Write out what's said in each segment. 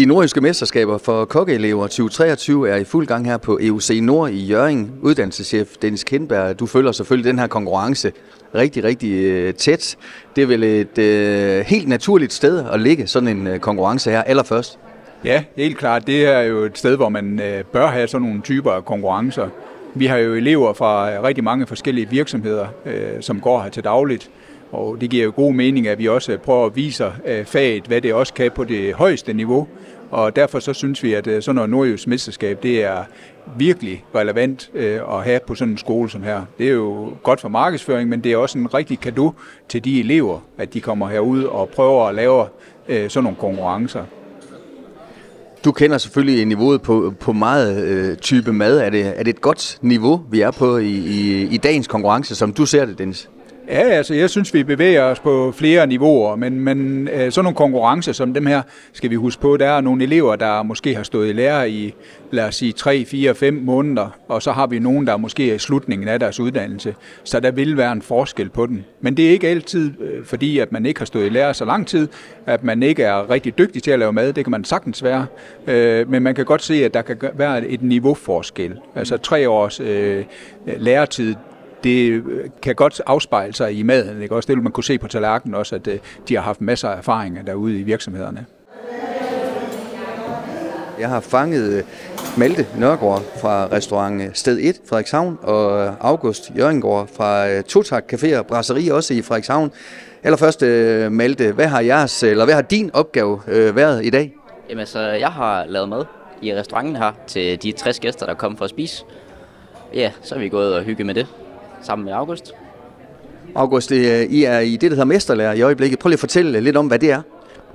De nordiske mesterskaber for kokkeelever 2023 er i fuld gang her på EUC Nord i Jørgen. Uddannelseschef Dennis Kindberg, du følger selvfølgelig den her konkurrence rigtig, rigtig øh, tæt. Det er vel et øh, helt naturligt sted at ligge sådan en øh, konkurrence her allerførst? Ja, helt klart. Det er jo et sted, hvor man øh, bør have sådan nogle typer af konkurrencer. Vi har jo elever fra øh, rigtig mange forskellige virksomheder, øh, som går her til dagligt. Og det giver jo god mening, at vi også prøver at vise øh, faget, hvad det også kan på det højeste niveau. Og derfor så synes vi, at øh, sådan noget nordjysk mesterskab, det er virkelig relevant øh, at have på sådan en skole som her. Det er jo godt for markedsføring, men det er også en rigtig gave til de elever, at de kommer herud og prøver at lave sådan nogle konkurrencer. Du kender selvfølgelig niveauet på, på meget øh, type mad. Er det, er det et godt niveau, vi er på i, i, i dagens konkurrence, som du ser det, Dennis? Ja, altså jeg synes, vi bevæger os på flere niveauer, men, men øh, sådan nogle konkurrencer som dem her, skal vi huske på, der er nogle elever, der måske har stået i lære i, lad os sige, 3, 4, 5 måneder, og så har vi nogen, der måske er i slutningen af deres uddannelse. Så der vil være en forskel på den. Men det er ikke altid, øh, fordi at man ikke har stået i lære så lang tid, at man ikke er rigtig dygtig til at lave mad. Det kan man sagtens være. Øh, men man kan godt se, at der kan være et niveauforskel. Altså tre års læretid, det kan godt afspejle sig i maden. Ikke? Også det vil man kunne se på tallerkenen også, at øh, de har haft masser af erfaringer derude i virksomhederne. Jeg har fanget øh, Malte Nørgaard fra restaurant Sted 1 Frederikshavn og August Jørgengård fra øh, Totak Café og Brasserie også i Frederikshavn. Allerførst, Malte, hvad har, jeres, eller hvad har din opgave været i dag? Jamen altså, jeg har lavet mad i restauranten her til de 60 gæster, der kom for at spise. Ja, så er vi gået og hygget med det sammen med August. August, I er i det, der hedder mesterlærer i øjeblikket. Prøv lige at fortælle lidt om, hvad det er.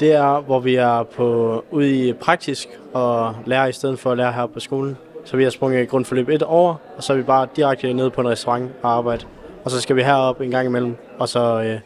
Det er, hvor vi er på, ude i praktisk og lærer i stedet for at lære her på skolen. Så vi har sprunget grundforløb et år, og så er vi bare direkte nede på en restaurant og arbejde. Og så skal vi herop en gang imellem, og så øh,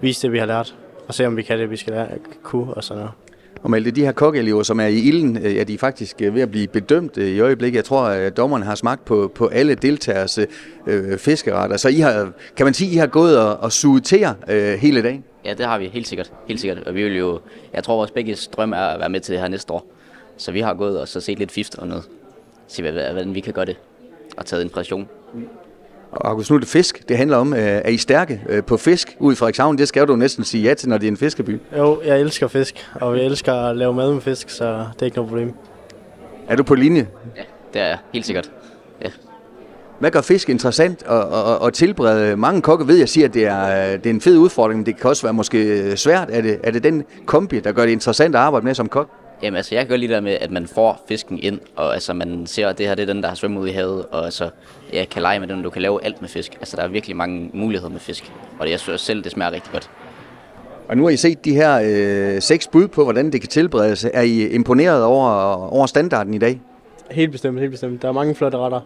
vise det, vi har lært, og se, om vi kan det, vi skal lære, kunne og sådan noget. Og Malte, de her kokkeelever, som er i ilden, øh, ja, de er faktisk øh, ved at blive bedømt øh, i øjeblikket. Jeg tror, øh, at dommerne har smagt på, på alle deltagers øh, fiskeretter. Så I har, kan man sige, I har gået og, og suget til øh, hele dagen? Ja, det har vi helt sikkert. Helt sikkert. Og vi vil jo, jeg tror, vores begge drøm er at være med til det her næste år. Så vi har gået og så set lidt fift og noget. Se, hvordan vi kan gøre det. Og taget inspiration. Og August, nu er det fisk, det handler om. Øh, er I stærke øh, på fisk ude i Frederikshavn? Det skal du næsten sige ja til, når det er en fiskeby. Jo, jeg elsker fisk, og jeg elsker at lave mad med fisk, så det er ikke noget problem. Er du på linje? Ja, det er jeg helt sikkert. Ja. Hvad gør fisk interessant at, at, at tilberede? Mange kokke ved, jeg siger, at det er, det er en fed udfordring, men det kan også være måske svært. Er det, er det den kombi, der gør det interessant at arbejde med som kok? Jamen altså, jeg kan godt lide det med, at man får fisken ind, og altså man ser, at det her det er den, der har svømmet ud i havet, og altså, ja, kan lege med den, du kan lave alt med fisk. Altså, der er virkelig mange muligheder med fisk, og jeg synes selv, det smager rigtig godt. Og nu har I set de her øh, seks bud på, hvordan det kan tilberedes. Er I imponeret over, over standarden i dag? Helt bestemt, helt bestemt. Der er mange flotte retter.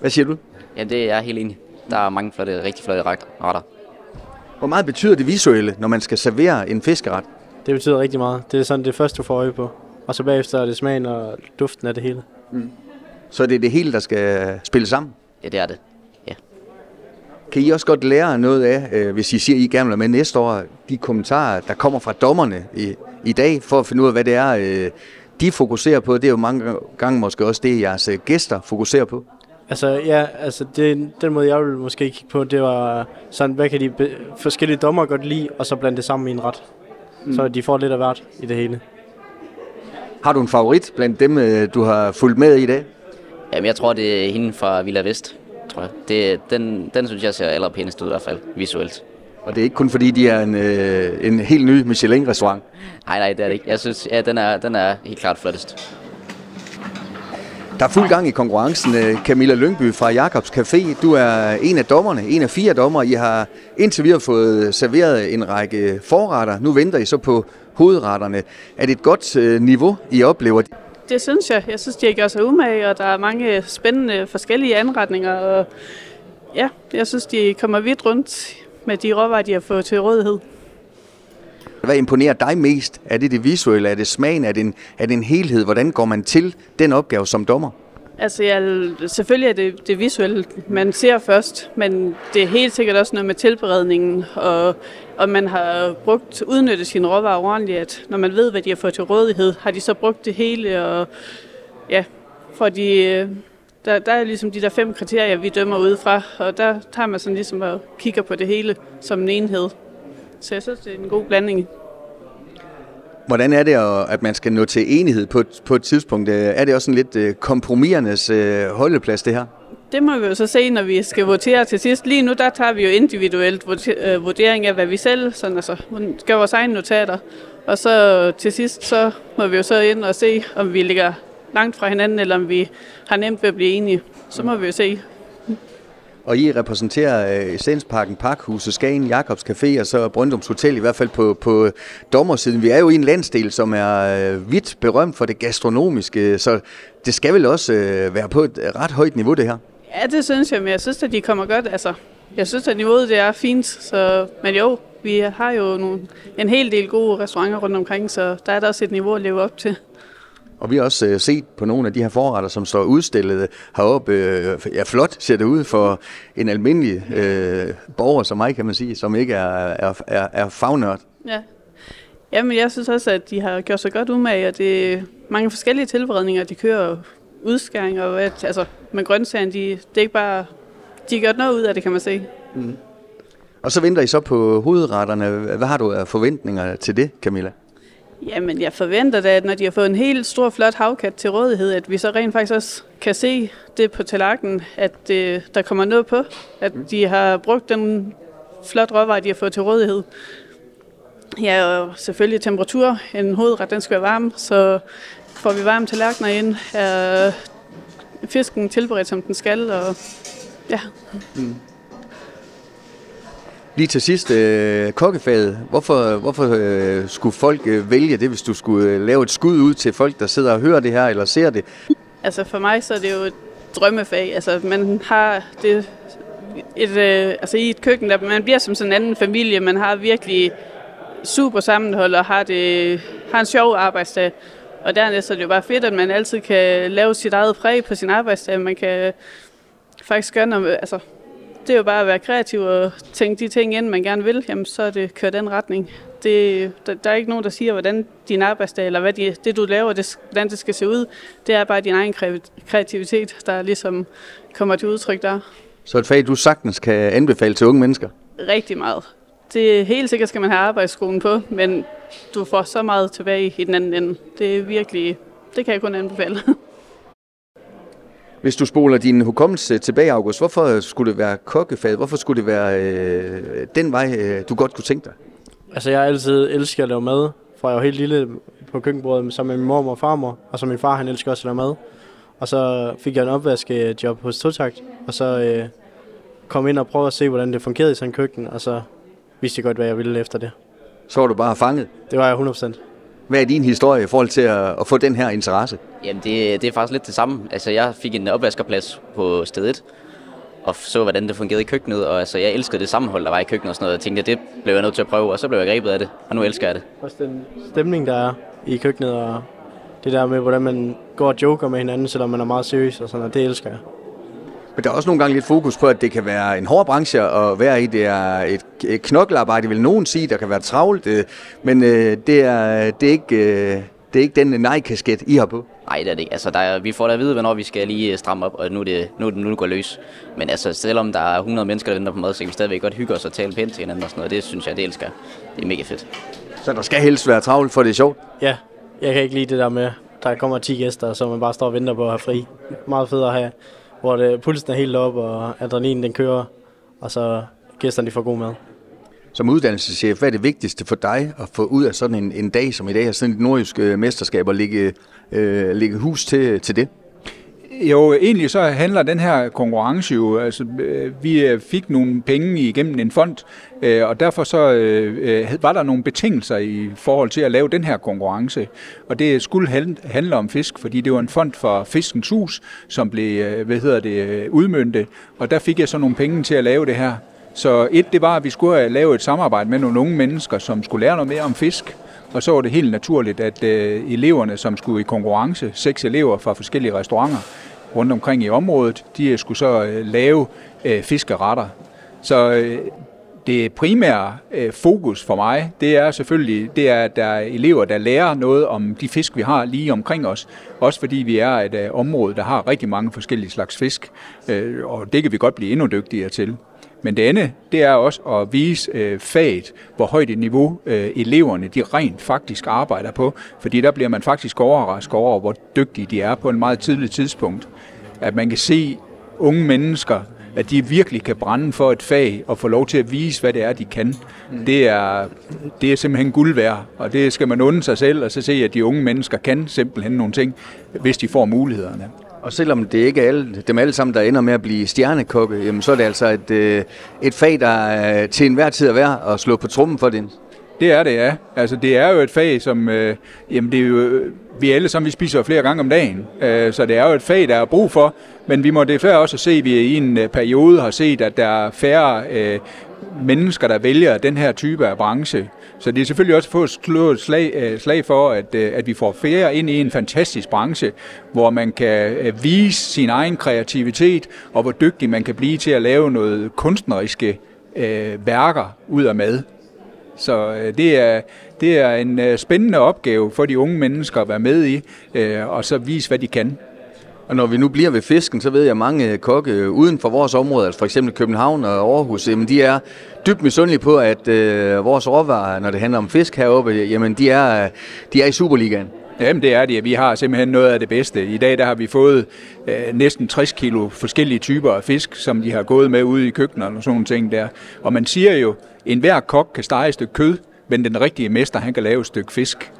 Hvad siger du? Ja, det er jeg helt enig. Der er mange flotte, rigtig flotte retter. Hvor meget betyder det visuelle, når man skal servere en fiskeret? Det betyder rigtig meget. Det er sådan det første, du får øje på. Og så bagefter er det smagen og duften af det hele. Mm. Så det er det hele, der skal spille sammen? Ja, det er det. Ja. Kan I også godt lære noget af, øh, hvis I siger, at I gerne vil med næste år, de kommentarer, der kommer fra dommerne i, i dag, for at finde ud af, hvad det er, øh, de fokuserer på? Det er jo mange gange måske også det, jeres øh, gæster fokuserer på. Altså ja, altså det, den måde, jeg ville måske kigge på, det var sådan, hvad kan de forskellige dommer godt lide, og så blande det sammen i en ret mm. så de får lidt af hvert i det hele. Har du en favorit blandt dem, øh, du har fulgt med i dag? Jamen, jeg tror, det er hende fra Villa Vest. Tror jeg. Det, den, den synes jeg ser allerpænest ud i hvert fald, visuelt. Og det er ikke kun fordi, de er en, øh, en helt ny Michelin-restaurant? Nej, nej, det er det ikke. Jeg synes, ja, den er, den er helt klart flottest. Der er fuld gang i konkurrencen. Øh, Camilla Lyngby fra Jakobs Café, du er en af dommerne, en af fire dommer. I har indtil videre fået serveret en række forretter. Nu venter I så på hovedretterne. Er det et godt øh, niveau, I oplever? Det synes jeg. Jeg synes, de har gjort sig umage, og der er mange spændende forskellige anretninger. Og ja, jeg synes, de kommer vidt rundt med de råvarer, de har fået til rådighed. Hvad imponerer dig mest? Er det det visuelle? Er det smagen? Er det en, er det en helhed? Hvordan går man til den opgave som dommer? Altså, ja, selvfølgelig er det, det visuelle, man ser først, men det er helt sikkert også noget med tilberedningen, og, og man har brugt, udnyttet sine råvarer ordentligt, at når man ved, hvad de har fået til rådighed, har de så brugt det hele, og ja, for de, øh, der, der er ligesom de der fem kriterier, vi dømmer ud fra, og der tager man sådan ligesom og kigger på det hele som en enhed. Så jeg synes, det er en god blanding. Hvordan er det, at man skal nå til enighed på, på et tidspunkt? Er det også sådan lidt øh, kompromisernes øh, holdeplads, det her? Det må vi jo så se, når vi skal votere til sidst. Lige nu, der tager vi jo individuelt øh, vurdering af, hvad vi selv sådan, altså, skal vores egne notater. Og så til sidst, så må vi jo så ind og se, om vi ligger langt fra hinanden, eller om vi har nemt ved at blive enige. Så må vi jo se. Og I repræsenterer uh, Essensparken, Parkhuset, Skagen, Jakobs Café og så Brøndums Hotel, i hvert fald på, på dommersiden. Vi er jo i en landsdel, som er uh, vidt berømt for det gastronomiske, så det skal vel også øh, være på et ret højt niveau, det her? Ja, det synes jeg, men jeg synes, at de kommer godt. Altså, jeg synes, at niveauet det er fint, så, men jo, vi har jo nogle, en hel del gode restauranter rundt omkring, så der er der også et niveau at leve op til. Og vi har også øh, set på nogle af de her forretter, som står udstillet heroppe. Øh, ja, flot ser det ud for en almindelig øh, borger som mig, kan man sige, som ikke er, er, er, er fagnørd. Ja. Jamen, jeg synes også, at de har gjort sig godt umage, og det er mange forskellige tilberedninger, de kører udskæringer, og at, altså, med grøntsagerne, de, det er ikke bare, de har gjort noget ud af det, kan man se. Mm. Og så venter I så på hovedretterne. Hvad har du af forventninger til det, Camilla? Jamen, jeg forventer da, at når de har fået en helt stor, flot havkat til rådighed, at vi så rent faktisk også kan se det på tallerkenen, at øh, der kommer noget på. At de har brugt den flot råvarer, de har fået til rådighed. Ja, og selvfølgelig temperatur. En hovedret, den skal være varm, så får vi varme tallerkener ind, er fisken tilberedt, som den skal, og ja. Mm. Lige til sidst, øh, kokkefaget. Hvorfor, hvorfor øh, skulle folk øh, vælge det, hvis du skulle øh, lave et skud ud til folk, der sidder og hører det her eller ser det? Altså for mig så er det jo et drømmefag. Altså man har det et, øh, altså i et køkken, der man bliver som sådan en anden familie. Man har virkelig super sammenhold og har, det, har en sjov arbejdsdag. Og dernæst er det jo bare fedt, at man altid kan lave sit eget præg på sin arbejdsdag. Man kan faktisk gøre noget, altså det er jo bare at være kreativ og tænke de ting ind, man gerne vil, jamen så er det kørt den retning. Det, der, der er ikke nogen, der siger, hvordan din arbejdsdag, eller hvad de, det du laver, det, hvordan det skal se ud. Det er bare din egen kreativitet, der ligesom kommer til udtryk der. Så et fag, du sagtens kan anbefale til unge mennesker? Rigtig meget. Det er helt sikkert, skal man have arbejdsskolen på, men du får så meget tilbage i den anden ende. Det er virkelig, det kan jeg kun anbefale. Hvis du spoler din hukommelse tilbage, August, hvorfor skulle det være kokkefaget? Hvorfor skulle det være øh, den vej, øh, du godt kunne tænke dig? Altså, jeg har altid elsket at lave mad, fra jeg var helt lille på køkkenbordet sammen med min mor og farmor, og så min far, han elsker også at lave mad. Og så fik jeg en opvaskejob hos Totakt, og så øh, kom ind og prøvede at se, hvordan det fungerede i sådan en køkken, og så vidste jeg godt, hvad jeg ville efter det. Så var du bare fanget? Det var jeg 100%. Hvad er din historie i forhold til at, at få den her interesse? Jamen, det, det er faktisk lidt det samme. Altså, jeg fik en opvaskerplads på stedet, og så, hvordan det fungerede i køkkenet, og altså, jeg elskede det sammenhold, der var i køkkenet og sådan noget. Jeg tænkte, det blev jeg nødt til at prøve, og så blev jeg grebet af det, og nu elsker jeg det. Også den stemning, der er i køkkenet, og det der med, hvordan man går og joker med hinanden, selvom man er meget seriøs og sådan, og det elsker jeg. Men der er også nogle gange lidt fokus på, at det kan være en hård branche at være i. Det er et, et knoklearbejde, vil nogen sige, der kan være travlt. Øh, men øh, det, er, det, er ikke, øh, det er ikke den nej-kasket, I har på. Nej, det er det ikke. Altså, der er, vi får da at vide, hvornår vi skal lige stramme op, og nu, det, nu, nu det går løs. Men altså, selvom der er 100 mennesker, der venter på mad, så kan vi stadigvæk godt hygge os og tale pænt til hinanden og sådan noget. Det synes jeg, det elsker. Det er mega fedt. Så der skal helst være travlt, for det er sjovt? Ja, jeg kan ikke lide det der med, der kommer 10 gæster, så man bare står og venter på at have fri. Meget fedt at have hvor det, pulsen er helt op, og adrenalin den kører, og så gæsterne de får god mad. Som uddannelseschef, hvad er det vigtigste for dig at få ud af sådan en, en dag som i dag, sådan et nordjysk øh, mesterskab, og lægge, øh, lægge hus til, til det? Jo, egentlig så handler den her konkurrence jo, altså øh, vi øh, fik nogle penge igennem en fond, øh, og derfor så var der nogle betingelser i forhold til at lave den her konkurrence. Og det skulle handle om fisk, fordi det var en fond for Fiskens Hus, som blev, hvad hedder det, udmyndte, og der fik jeg så nogle penge til at lave det her. Så et, det var, at vi skulle lave et samarbejde med nogle unge mennesker, som skulle lære noget mere om fisk, og så var det helt naturligt, at øh, eleverne, som skulle i konkurrence, seks elever fra forskellige restauranter, rundt omkring i området. De øh, skulle så øh, lave øh, fiskeretter. Så øh, det primære øh, fokus for mig, det er selvfølgelig, det er, at der er elever, der lærer noget om de fisk, vi har lige omkring os. Også fordi vi er et øh, område, der har rigtig mange forskellige slags fisk, øh, og det kan vi godt blive endnu dygtigere til. Men det andet, det er også at vise øh, faget, hvor højt et niveau øh, eleverne de rent faktisk arbejder på. Fordi der bliver man faktisk overrasket over, hvor dygtige de er på en meget tidlig tidspunkt. At man kan se unge mennesker, at de virkelig kan brænde for et fag og få lov til at vise, hvad det er, de kan. Det er, det er simpelthen guld værd, og det skal man unde sig selv, og så se, at de unge mennesker kan simpelthen nogle ting, hvis de får mulighederne. Og selvom det ikke er alle, dem alle sammen, der ender med at blive stjernekokke, jamen, så er det altså et, øh, et fag, der er til enhver tid er værd at slå på trummen for din. Det er det, ja. Altså, det er jo et fag, som... Øh, jamen, det er jo, øh, vi alle sammen vi spiser flere gange om dagen, øh, så det er jo et fag, der er brug for. Men vi må det før også se, at vi i en øh, periode har set, at der er færre øh, mennesker, der vælger den her type af branche. Så det er selvfølgelig også få slag, øh, slag for, at, øh, at vi får flere ind i en fantastisk branche, hvor man kan øh, vise sin egen kreativitet, og hvor dygtig man kan blive til at lave noget kunstneriske øh, værker ud af mad. Så øh, det, er, det er en øh, spændende opgave for de unge mennesker at være med i, øh, og så vise, hvad de kan. Og når vi nu bliver ved fisken, så ved jeg, at mange kokke uden for vores område, altså for eksempel København og Aarhus, jamen de er dybt misundelige på, at øh, vores råvarer, når det handler om fisk heroppe, jamen de er, de er i Superligaen. Jamen det er det. Vi har simpelthen noget af det bedste. I dag der har vi fået øh, næsten 60 kilo forskellige typer af fisk, som de har gået med ude i køkkenerne og sådan nogle ting der. Og man siger jo, at enhver kok kan stege et stykke kød, men den rigtige mester, han kan lave et stykke fisk.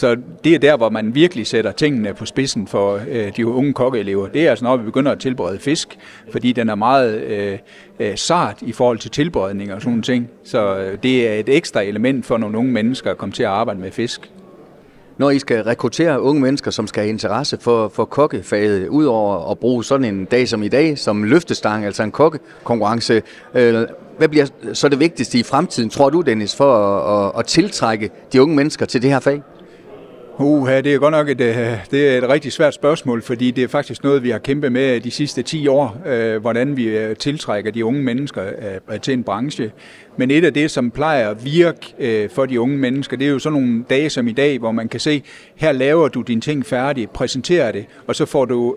Så det er der, hvor man virkelig sætter tingene på spidsen for øh, de unge kokkeelever. Det er altså når vi begynder at tilberede fisk, fordi den er meget øh, øh, sart i forhold til tilberedning og sådan nogle ting. Så øh, det er et ekstra element for nogle unge mennesker at komme til at arbejde med fisk. Når I skal rekruttere unge mennesker, som skal have interesse for, for kokkefaget, udover at bruge sådan en dag som i dag, som løftestang, altså en kokkekonkurrence, øh, hvad bliver så det vigtigste i fremtiden, tror du, Dennis, for at, at, at tiltrække de unge mennesker til det her fag? Uha, det er godt nok et, øh, det er et rigtig svært spørgsmål, fordi det er faktisk noget, vi har kæmpet med de sidste 10 år, øh, hvordan vi øh, tiltrækker de unge mennesker til en branche. Men et af det, som plejer at virke for de unge mennesker, det er jo sådan nogle dage som i dag, hvor man kan se, her laver du dine ting færdige, præsenterer det, og så får du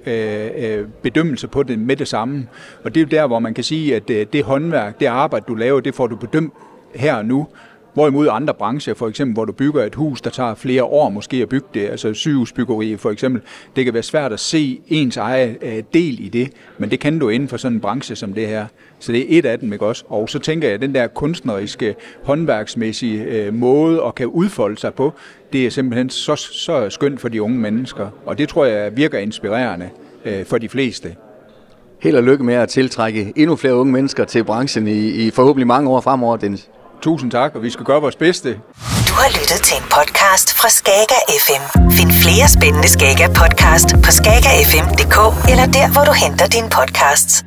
bedømmelse på det med det samme. Og det er jo der, hvor man kan sige, at det håndværk, det arbejde, du laver, det får du bedømt her og nu. Hvorimod andre brancher, for eksempel hvor du bygger et hus, der tager flere år måske at bygge det, altså sygehusbyggeri for eksempel, det kan være svært at se ens egen øh, del i det, men det kan du inden for sådan en branche som det her. Så det er et af dem, ikke også? Og så tænker jeg, at den der kunstneriske, håndværksmæssige øh, måde at kan udfolde sig på, det er simpelthen så, så skønt for de unge mennesker, og det tror jeg virker inspirerende øh, for de fleste. Held og lykke med at tiltrække endnu flere unge mennesker til branchen i, i forhåbentlig mange år fremover, Dennis. Tusind tak, og vi skal gøre vores bedste. Du har lyttet til en podcast fra Skager FM. Find flere spændende Skager podcast på skagerfm.dk eller der, hvor du henter dine podcasts.